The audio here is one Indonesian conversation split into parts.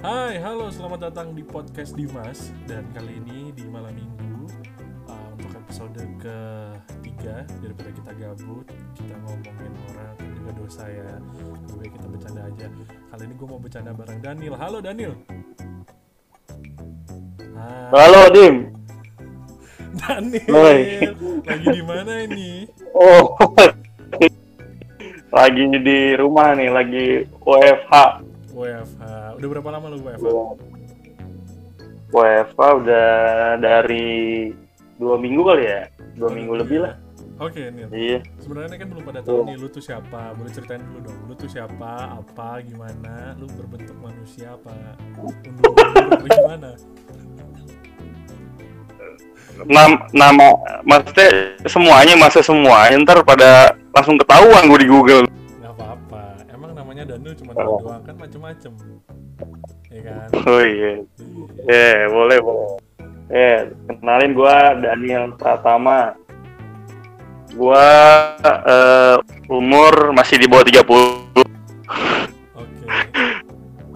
Hai, halo, selamat datang di podcast Dimas Dan kali ini di malam minggu uh, Untuk episode ketiga Daripada kita gabut Kita ngomongin orang juga dosa ya Lebih baik kita bercanda aja Kali ini gue mau bercanda bareng Daniel Halo Daniel Hai, Halo Dim. Daniel Hai. Lagi di mana ini? Oh. lagi di rumah nih, lagi WFH. WFH Udah berapa lama lu WFH? WFH udah dari dua minggu kali ya, dua minggu lebih lah. Oke, Nil Iya. Sebenarnya kan belum pada tahu nih lu tuh siapa. Boleh ceritain dulu dong. Lu tuh siapa, apa, gimana? Lu berbentuk manusia apa? Undur-undur gimana? Nam, nama, maksudnya semuanya, masa semuanya ntar pada langsung ketahuan gue di Google. Namanya Danu cuma dua doang kan macem-macem. Ya kan? Oh iya. Iya. Eh, boleh, boleh. Eh, kenalin gua Daniel Pratama. Gua eh, umur masih di bawah 30. Oke.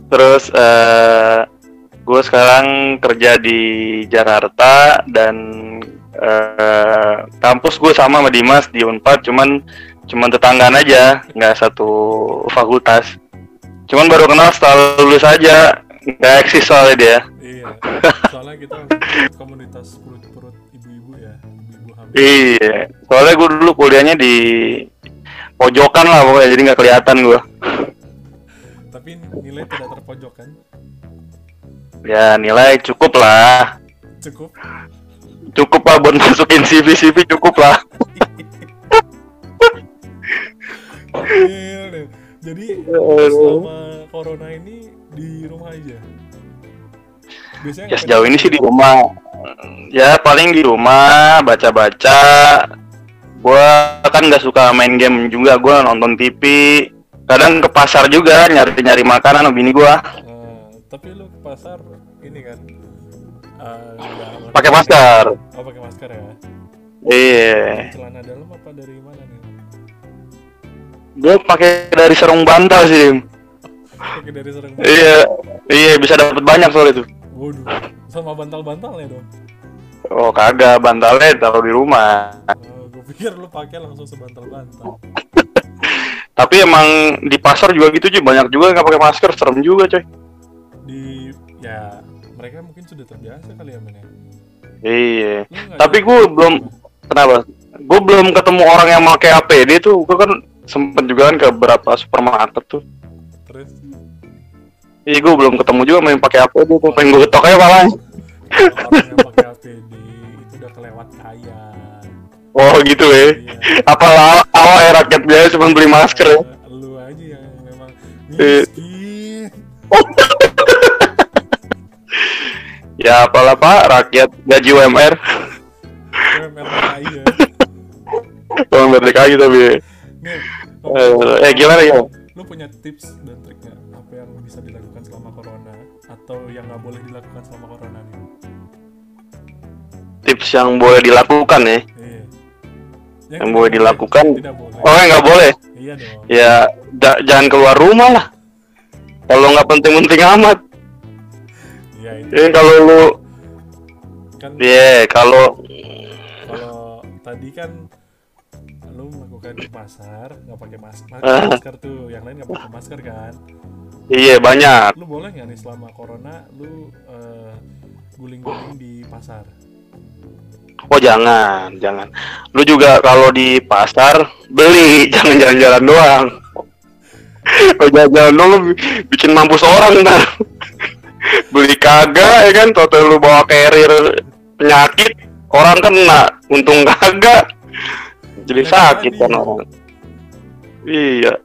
Terus eh gue sekarang kerja di Jakarta dan eh kampus gue sama sama Dimas di Unpad, cuman cuman tetanggaan aja, nggak satu fakultas. Cuman baru kenal setelah lulus aja, nggak eksis soalnya dia. Iya. Soalnya kita komunitas perut-perut ibu-ibu ya. Ibu-ibu hamil. Iya, soalnya gue dulu kuliahnya di pojokan lah pokoknya, jadi nggak kelihatan gue. Tapi nilai tidak terpojok kan? Ya nilai cukup lah, Cukup. cukup lah buat masukin CV CV cukup lah. Jadi Aduh. selama corona ini di rumah aja. Biasanya Ya sejauh ini sih di rumah. Ya paling di rumah baca-baca. Gua kan nggak suka main game juga. Gua nonton TV. Kadang ke pasar juga nyari-nyari makanan sama bini gua. Eh, tapi lu ke pasar ini kan nggak- Pakai masker. Oh pakai masker ya. Iya. Celana dalam apa dari mana nih? Gua pakai dari serung bantal sih. Dim. Pakai dari serang. Iya. Iya bisa dapat banyak soal itu. Waduh. Sama bantal-bantalnya dong. Oh kagak bantalnya taruh di rumah. gue pikir lu pakai langsung sebantal-bantal. Tapi emang di pasar juga gitu cuy banyak juga yang nggak pakai masker serem juga coy. Di ya mereka mungkin sudah terbiasa kali ya men ya. Iya. Tapi gue belum kenapa? Gue belum ketemu orang yang pakai APD tuh. Gue kan sempet juga kan ke beberapa supermarket tuh. Terus Iya gue belum ketemu juga yang pakai APD tuh. Pengen gue getok aja malah. orang yang pakai APD itu udah kelewat kaya. Oh gitu ya. Iya. Apalah awal ya rakyat biasa cuma beli masker ya. Eh, Lu aja yang memang Eh. miskin. Ya apalah pak rakyat gaji UMR. UMR kaya. UMR DKI tapi. Nih, Eh, eh, gimana ya? Lu punya tips dan trik nggak apa yang bisa dilakukan selama corona atau yang nggak boleh dilakukan selama corona nih? Tips yang boleh dilakukan ya. Iya. Yang tidak boleh dilakukan? Boleh. Oh yang nggak boleh. Iya dong. Ya ja- jangan keluar rumah lah. Kalau nggak penting-penting amat. Iya Ya kalau lu kan Iya, kalau kalau tadi kan lu melakukan di pasar nggak pakai mas- ma- Ah. masker tuh, yang lain nggak pakai masker kan? iya banyak. Lu boleh nggak nih selama corona lu eh, guling-guling di pasar? Oh jangan, jangan. Lu juga kalau di pasar beli, jangan jalan-jalan doang. Kalau jalan-jalan doang lu bikin mampus orang ntar. beli kagak ya kan, total lu bawa carrier penyakit, orang kena, untung kagak. Jadi sakit kan orang. Iya.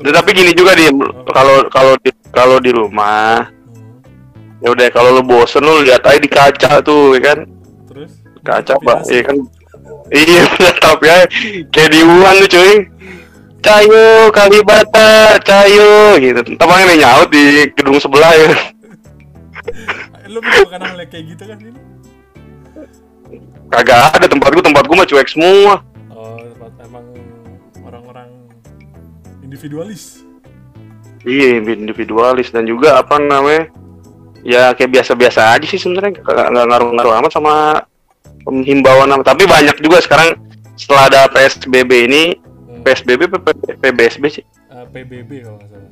Terus- Tapi gini juga di kalau kalau di kalau di rumah Hmm, ya udah kalau lu bosen lu lihat aja di kaca tuh ya kan? Terus? Kaca pak. Iya kan? Iya tapi ya kayak di Wuhan tuh cuy. Cayo Kalibata Cayo gitu. Tampaknya nih nyaut di gedung sebelah ya. Lu hal yang kayak gitu kan ini? kagak ada tempat gua tempat gua mah cuek semua orang-orang individualis. Iya, individualis dan juga apa namanya? Ya kayak biasa-biasa aja sih sebenarnya nggak ngaruh-ngaruh amat sama himbauan apa. Tapi banyak juga sekarang setelah ada PSBB ini, Hmm. PSBB P- PBSB sih? Eh, PBB kalau nggak salah.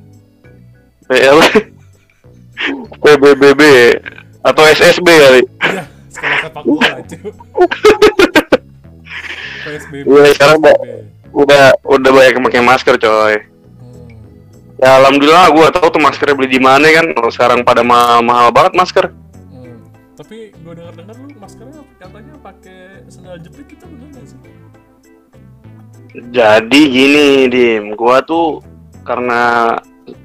P- apa? PBBB atau SSB kali. Ya, sekolah sepak bola. PSBB. Iya, sekarang PSBB. Udah udah banyak yang pakai masker coy. Hmm. Ya alhamdulillah gua tahu tuh maskernya beli di mana kan. Kalau sekarang pada ma- mahal banget masker. Hmm. Tapi gue dengar-dengar lu maskernya katanya pakai sendal jepit itu nggak sih? Jadi gini, Dim, gua tuh karena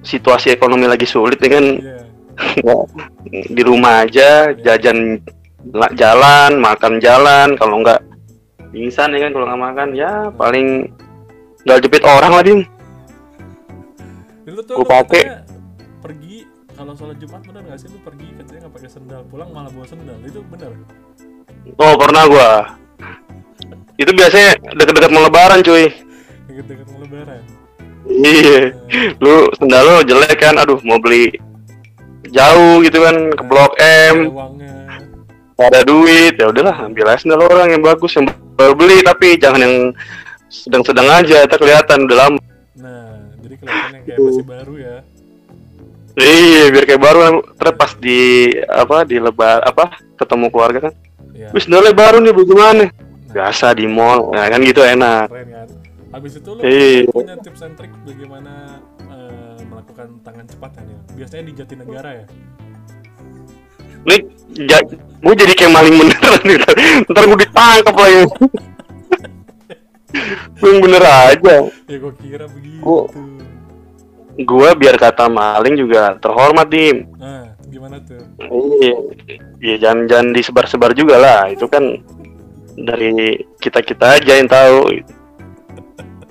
situasi ekonomi lagi sulit ya kan Iya. di rumah aja jajan la- jalan makan jalan kalau nggak pingsan ya kan kalau nggak makan. Ya paling nggak jepit orang lah dim Dulu tuh lu pakai. pergi kalau sholat Jumat bener nggak sih? Lu pergi katanya nggak pakai sendal. Pulang malah bawa sendal. Itu bener? oh pernah gua. Itu biasanya deket-deket mau lebaran cuy. Deket-deket mau lebaran. iya. Lu sendal lu jelek kan? Aduh mau beli jauh gitu kan ke blok M. Uangnya. Nggak ada duit ya udahlah ambil aja sendal orang yang bagus yang baru beli tapi jangan yang sedang-sedang aja tak kelihatan udah lama Nah, jadi kelihatannya kayak masih baru ya. Iya, biar kayak baru terus pas di apa di lebar apa ketemu keluarga kan. Iya. Wis sendalnya baru nih bagaimana? Nah, Biasa di mall, nah kan gitu enak. keren kan? Habis itu lu Iya. punya tips and trick bagaimana eh, melakukan tangan cepat kan ya? Biasanya di Jatinegara ya. Nih, ja, gue jadi kayak maling beneran nih. Ntar gue ditangkap lagi. Gue bener aja. Ya gue kira begitu. Gua- Gue biar kata maling juga terhormat dim. Nah, gimana tuh? Iya, ya jangan jangan disebar-sebar juga lah. Itu kan dari kita kita aja yang tahu.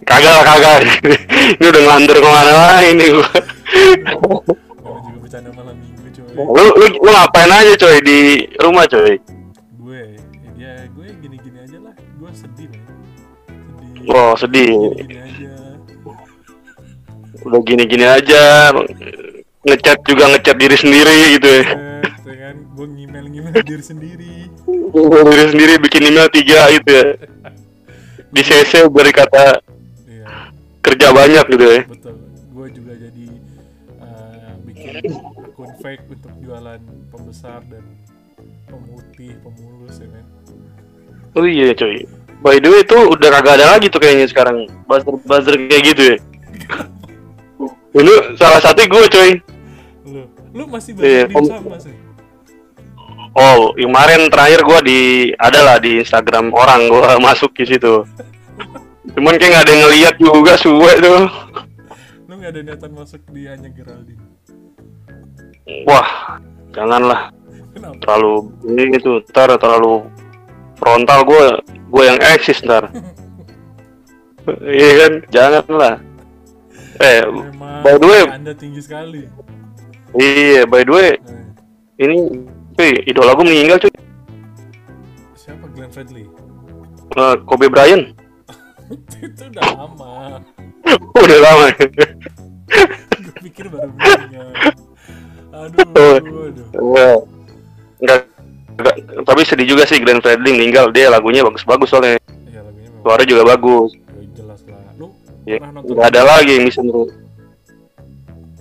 Kagak lah kagak. ini udah ngelantur ke mana lah ini. Gue juga bercanda malam. Lu, lu, lu ngapain aja coy di rumah coy? Gue, ya gue gini-gini aja lah. Gue sedih nih. Sedih. Oh sedih. Gini-gini aja. Udah gini-gini aja. Ngechat juga ngechat diri sendiri gitu ya. Eh, ya kan? Gue ngimel-ngimel diri sendiri. diri sendiri bikin email tiga gitu ya. Di CC beri kata Iya. kerja banyak gitu ya. betul gue juga jadi eh, bikin fake untuk jualan pembesar dan pemutih pemulus ya kan Oh iya coy. By the way itu udah kagak ada lagi tuh kayaknya sekarang buzzer buzzer kayak gitu ya. Ini salah satu gue coy. lu lu masih Iya, banyak di pem- sama sih Oh kemarin terakhir gue di ada lah di Instagram orang gue masuk di situ. Cuman kayak nggak ada yang ngeliat juga suwe tuh. lu nggak ada niatan masuk di hanya Geraldine Wah janganlah. Kenapa? Terlalu ini itu ntar terlalu frontal gue gue yang eksis ntar. Iya kan? Janganlah. Eh memang by the way anda tinggi sekali. Iya by the way Eh, ini cuy idola gue meninggal cuy. Siapa Glenn Fredly? Eh, Kobe Bryant. Itu udah lama. Udah lama. Gue pikir baru meninggal sedih juga sih Glenn Fredly meninggal. Dia lagunya bagus-bagus soalnya. ya lagunya memang Suaranya juga bagus. ya, jelas lah lu Ya, Enggak ada lagi yang bisa menurut.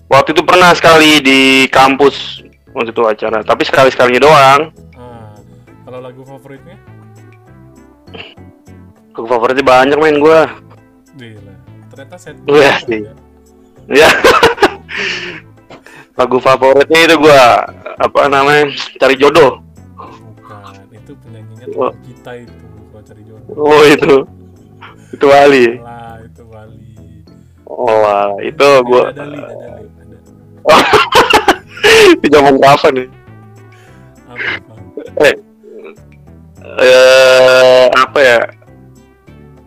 Waktu itu pernah sekali di kampus waktu itu acara. Tapi sekali-sekalinya doang. ah kalau lagu favoritnya Lagu favoritnya banyak main gua. Gila. Ternyata set sih. Ya. Lagu favoritnya itu gua apa namanya? Cari jodoh. Itu penyanyinya teman kita itu kalau cari jodoh. Oh itu. Itu Wali. Lah, itu Wali. Oh, wah, itu gua. Dadali, dadali, ada. Di zaman kapan nih? Apa, apa? Eh, eh, apa ya?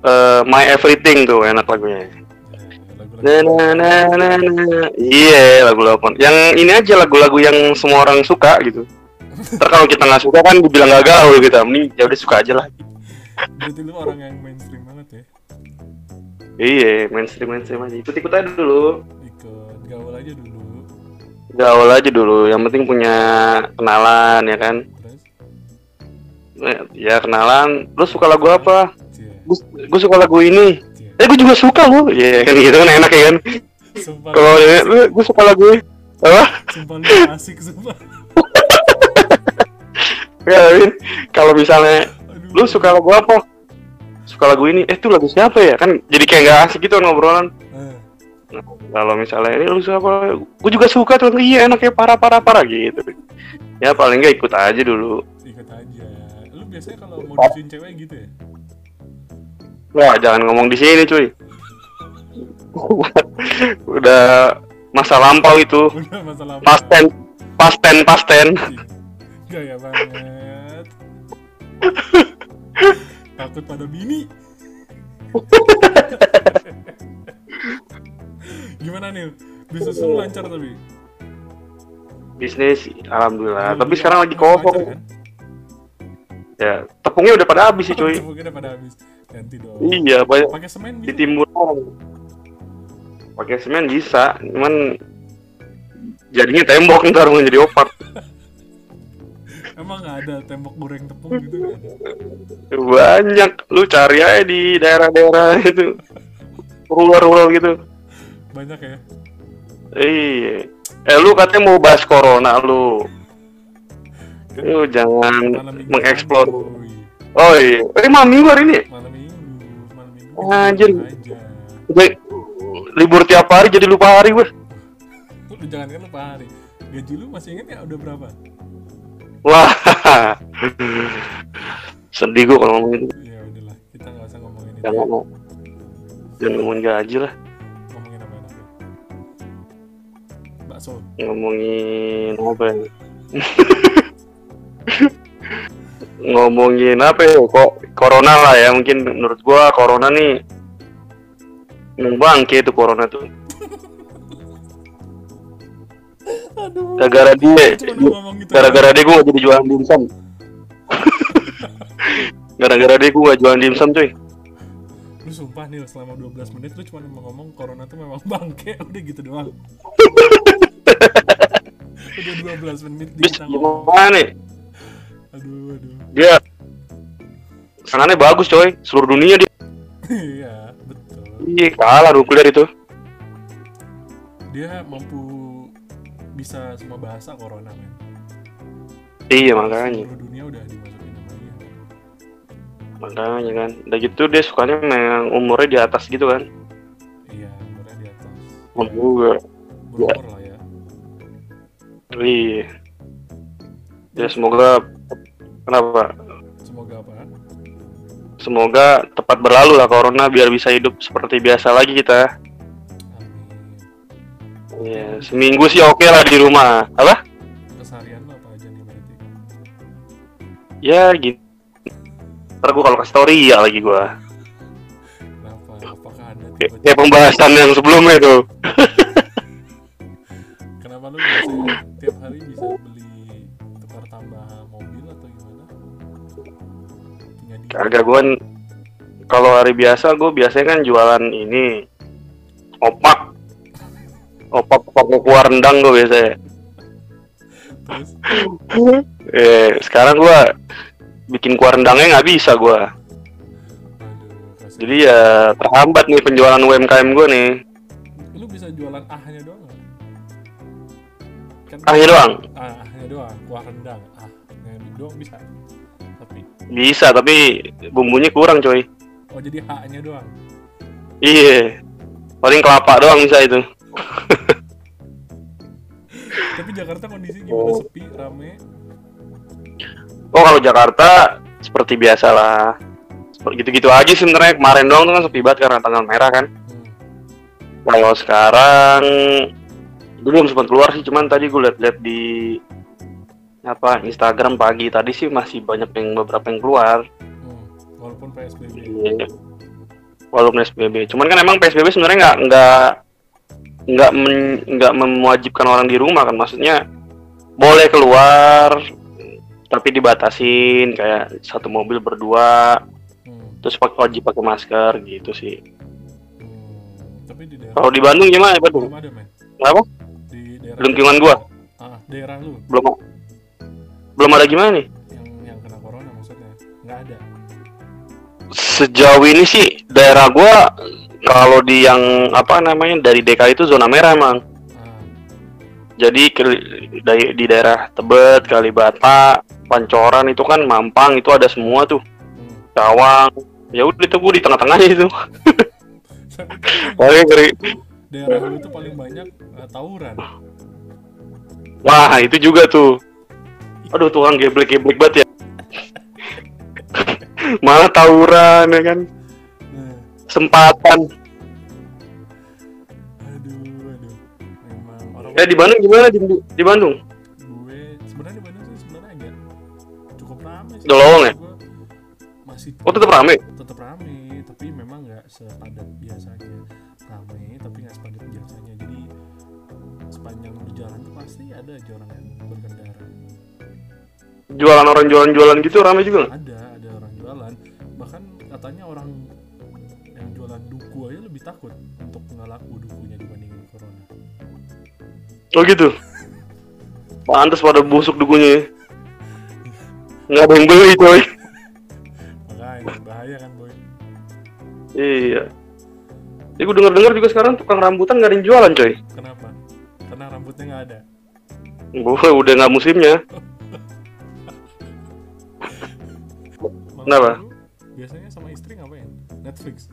Eh, My Everything tuh enak lagunya. Ya, lagu-lagu. Na na na na na. Iya lagu lagu Yang ini aja lagu-lagu yang semua orang suka gitu. Ntar kalau kita nggak suka kan dibilang gak gaul gitu. Mending ya udah suka aja lah. Berarti lu orang yang mainstream banget ya. Iya mainstream mainstream aja. Ikut ikut aja dulu. Ikut gaul aja dulu. Gaul aja dulu. Yang penting punya kenalan ya kan? Terus? Eh, ya kenalan. Lu suka lagu apa? Gue suka lagu ini. Cie. Eh gue juga suka lu. Ya kan gitu kan. Enak ya kan? Sumpah. Kalau ya, lu gue suka lagu ini. Apa? Sumpah lu asik sumpah ya Win. Kalau misalnya aduh. lu suka lagu apa? Suka lagu ini. Eh itu lagu siapa ya? Kan jadi kayak nggak asik gitu kan ngobrolan. Eh, Nah, kalau misalnya ini lu suka apa? Gue juga suka tuh iya enaknya parah parah parah gitu. Ya paling nggak ikut aja dulu. Ikut aja. Lu biasanya kalau mau disuin cewek gitu ya? Wah jangan ngomong di sini cuy. Udah masa lampau itu. Udah masalah apa past ten past ten past ten gaya banget. Takut pada bini. Gimana nih bisnis lu lancar tapi? Bisnis alhamdulillah. Tapi sekarang lagi kosong kan? ya tepungnya udah pada habis sih cuy. Tepungnya udah pada habis. Ganti dong. Iya banyak pakai semen di timur pakai semen bisa cuman jadinya tembok ntar mau jadi opak emang nggak ada tembok goreng tepung gitu? Ada banyak. Lu cari aja di daerah-daerah itu. Rural-rural gitu. Banyak ya? Iya. Eh lu katanya mau bahas corona lu. Lu jangan mengeksplor. Boy. oh iya. Eh malam minggu hari ini? Malam minggu malam minggu. Anjir. Gue libur tiap hari jadi lupa hari gue lu jangan kan lupa hari. Gaji lu masih inget ya? Udah berapa wah. Sedih gue kalau ngomong itu ya udahlah. Kita nggak usah ngomongin itu. jangan ngomong. Jangan ngomongin gaji lah. Ngomongin apa enak ya? Bakso. Ngomongin apa ya? Ngomongin apa ya? Kok corona lah ya. Mungkin menurut gua corona nih bangke itu corona tuh aduh. Gara-gara dia. Gitu. gara-gara dia gua gak jadi jualan dimsum gara-gara dia gua gak jualan dimsum cuy. Lu sumpah nih selama 12 menit lu cuma ngomong corona tuh memang bangke. Udah gitu doang. Udah 12 menit dia bis gimana nih? Aduh aduh. Dia sangannya bagus coy. Seluruh dunia dia. Iya betul. Iya kalah nuklir itu. Dia mampu bisa semua bahasa corona men. Iya makanya. Seluruh dunia udah dimasukin sama dia makanya kan. Udah gitu dia sukanya memang umurnya di atas gitu kan. Iya umurnya di atas. Juga. Berumur lah ya. Iya. Ya semoga kenapa? Semoga apa? Semoga tepat berlalu lah corona biar bisa hidup seperti biasa lagi kita seminggu sih oke lah di rumah. Apa? keseharian lo apa aja nih berarti Ya gitu. Ntar gua kalau kasih tau Ria lagi gua. kenapa apakah ada Kayak, tiba-tiba kayak pembahasan yang sebelumnya tuh. kenapa lu biasanya tiap hari bisa beli tukar tambah mobil atau gimana gua n- kalau hari biasa gua biasanya kan jualan ini opak. Opak opak kuah rendang gua biasanya. terus Eh, sekarang gua bikin kuah rendangnya nggak bisa kasihan. Jadi ya terhambat nih penjualan UMKM gua nih. lu bisa jualan ahnya doang kan Ahnya doang? ah, ahnya doang kuah rendang ah doang bisa tapi Bisa, tapi bumbunya kurang coy. oh jadi haknya doang Iya. Paling kelapa doang bisa itu. tapi Jakarta kondisi gimana sepi rame Oh kalau Jakarta seperti biasa lah. Seperti gitu-gitu aja sih sebenarnya kemarin doang tuh kan sepi banget karena tanggal merah kan. hmm. Kalau sekarang gue belum sempat keluar sih, cuman tadi gue liat-liat di apa Instagram pagi tadi sih masih banyak yang beberapa yang keluar. Hmm. walaupun PSBB Iya. Walaupun PSBB, cuman kan emang PSBB sebenarnya nggak nggak nggak men- nggak mewajibkan orang di rumah kan, maksudnya boleh keluar tapi dibatasin kayak satu mobil berdua hmm. terus pak- wajib pakai masker gitu sih. Hmm. tapi di daerah Kalau di Bandung gimana ya Bandung? belum ada men Kenapa? lingkungan gua ah, daerah lu belum belum ada gimana nih yang yang kena corona maksudnya nggak ada sejauh ini sih daerah gua kalau di yang apa namanya dari DKI itu zona merah emang. Jadi di daerah Tebet Kalibata Pancoran itu kan Mampang itu ada semua tuh. Cawang ya udah itu gua di tengah-tengahnya itu. Paling ngeri. Daerah lu tuh paling banyak eh, tawuran. Wah itu juga tuh. Aduh tukang geblek-geblek banget ya. Malah tawuran ya kan? Nah, sempatan eh di Bandung gimana di, di Bandung? Gue sebenarnya di Bandung sih sebenarnya agak cukup ramai Udah lowong ya? Masih oh tetap rame? Tetap rame tapi memang nggak sepadat biasanya rame tapi nggak sepadat biasanya. Jadi sepanjang lu jalan tuh pasti ada aja orang yang berkendara. Jualan orang jualan-jualan gitu rame juga ada ada orang jualan. Bahkan katanya orang yang jualan duku aja lebih takut untuk nggak laku dukunya dibandingin corona oh gitu? Pantas pada busuk dukunya ya. Nggak ada yang beli coy. Makanya bahaya kan boy. Iya. Ini gue denger-denger juga sekarang tukang rambutan nggak ada yang jualan coy. Kenapa? Karena rambutnya nggak ada. Gue udah nggak musimnya. Kenapa? biasanya sama istri ngapain? Netflix?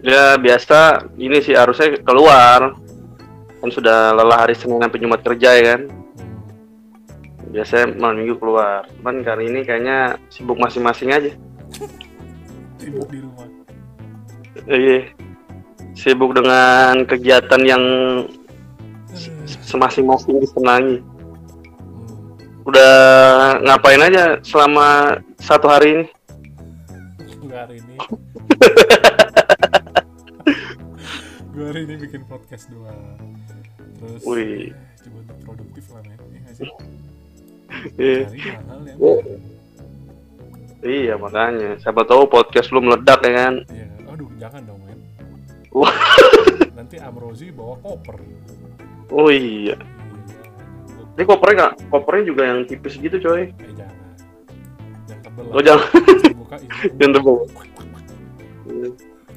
Ya biasa. Ini sih harusnya keluar kan sudah lelah hari Senin sampai Jumat kerja ya kan? Biasanya malam minggu keluar. Cuman kali ini kayaknya sibuk masing-masing aja. Sibuk di rumah. Iya. Sibuk dengan kegiatan yang semasing-masing disenangi Hmm. udah ngapain aja selama satu hari ini? Gue hari ini hari ini bikin podcast doang. Terus Wih. eh, coba untuk produktif lah men Iya nggak sih? Iya. hal-hal yang iya makanya. Siapa tahu podcast lu meledak ya kan? Iya, aduh jangan dong men. Nanti Amrozi bawa koper. oh iya. Iya, ini kopernya nggak? Kopernya juga yang tipis gitu coy. Eh jangan. Yang tebel oh jangan. Buka yang tebal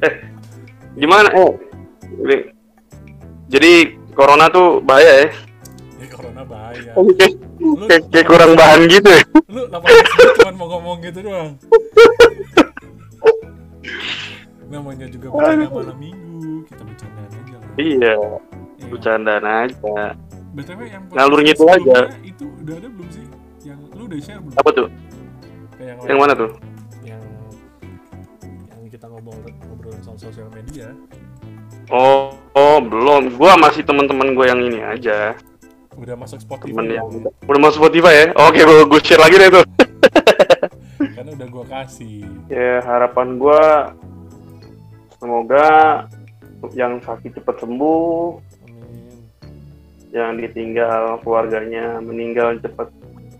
eh gimana? Eh ini jadi corona tuh bahaya ya Ini corona bahaya. Oke. Lu, kayak, kayak kurang bahan gitu ya lu 18 menit cuma mau ngomong gitu doang. Namanya juga bercanda malam minggu. Kita bercandaan aja lah. iya Iya. bercandaan aja BTW yang Ngalur gitu aja. Itu udah ada belum sih? Yang lu udah share belum? apa tuh yang, yang mana tuh Yang yang kita ngobrol ngobrolin soal sosial media. Oh oh belum gua masih teman-teman gue yang ini aja Udah masuk Spotify. temen yang belum? udah masuk Spotify ya oke gue gue share lagi deh tuh Karena udah gua kasih. ya harapan gua semoga yang sakit cepat sembuh Amin. yang ditinggal keluarganya meninggal cepat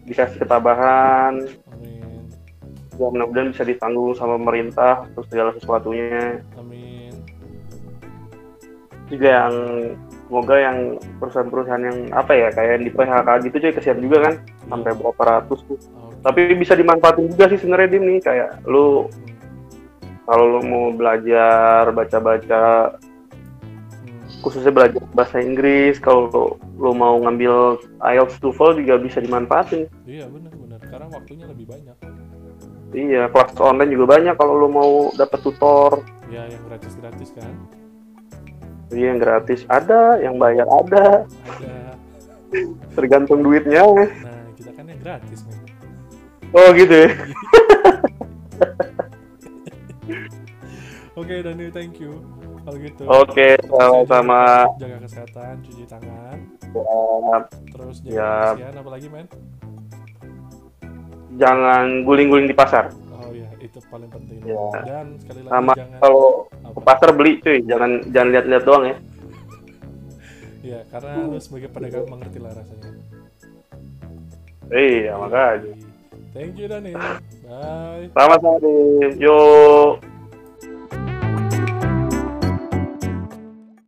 dikasih ketabahan Amin. ya mudah-mudahan bisa ditanggung sama pemerintah untuk segala sesuatunya Amin. Juga yang semoga yang perusahaan-perusahaan yang apa ya kayak di PHK gitu cuy kesian juga kan sampai berapa ratus tuh tapi bisa dimanfaatin juga sih sebenarnya dim nih kayak lu Hmm. kalau lu mau belajar baca-baca Hmm. khususnya belajar bahasa Inggris kalau lu, mau ngambil IELTS TOEFL juga bisa dimanfaatin Iya benar benar. Sekarang waktunya lebih banyak. iya kelas online juga banyak kalau lu mau dapet tutor Ya yang gratis gratis kan. Iya yang gratis ada yang bayar ada Ada. tergantung duitnya Nah kita kan yang gratis men. oh gitu ya Oke Dani thank you. Kalau gitu. oke sama-sama Jaga kesehatan, cuci tangan, Ya, terus jaga Ya. kebersihan apalagi men. jangan guling-guling di pasar Oh iya itu paling penting. Ya. Dan sekali lagi sama jangan kalau? Ke pasar beli cuy jangan jangan lihat-lihat doang ya Ya karena lu sebagai pedagang mengerti lah rasanya. iya makanya Thank you Dani. Bye. sama-sama yuk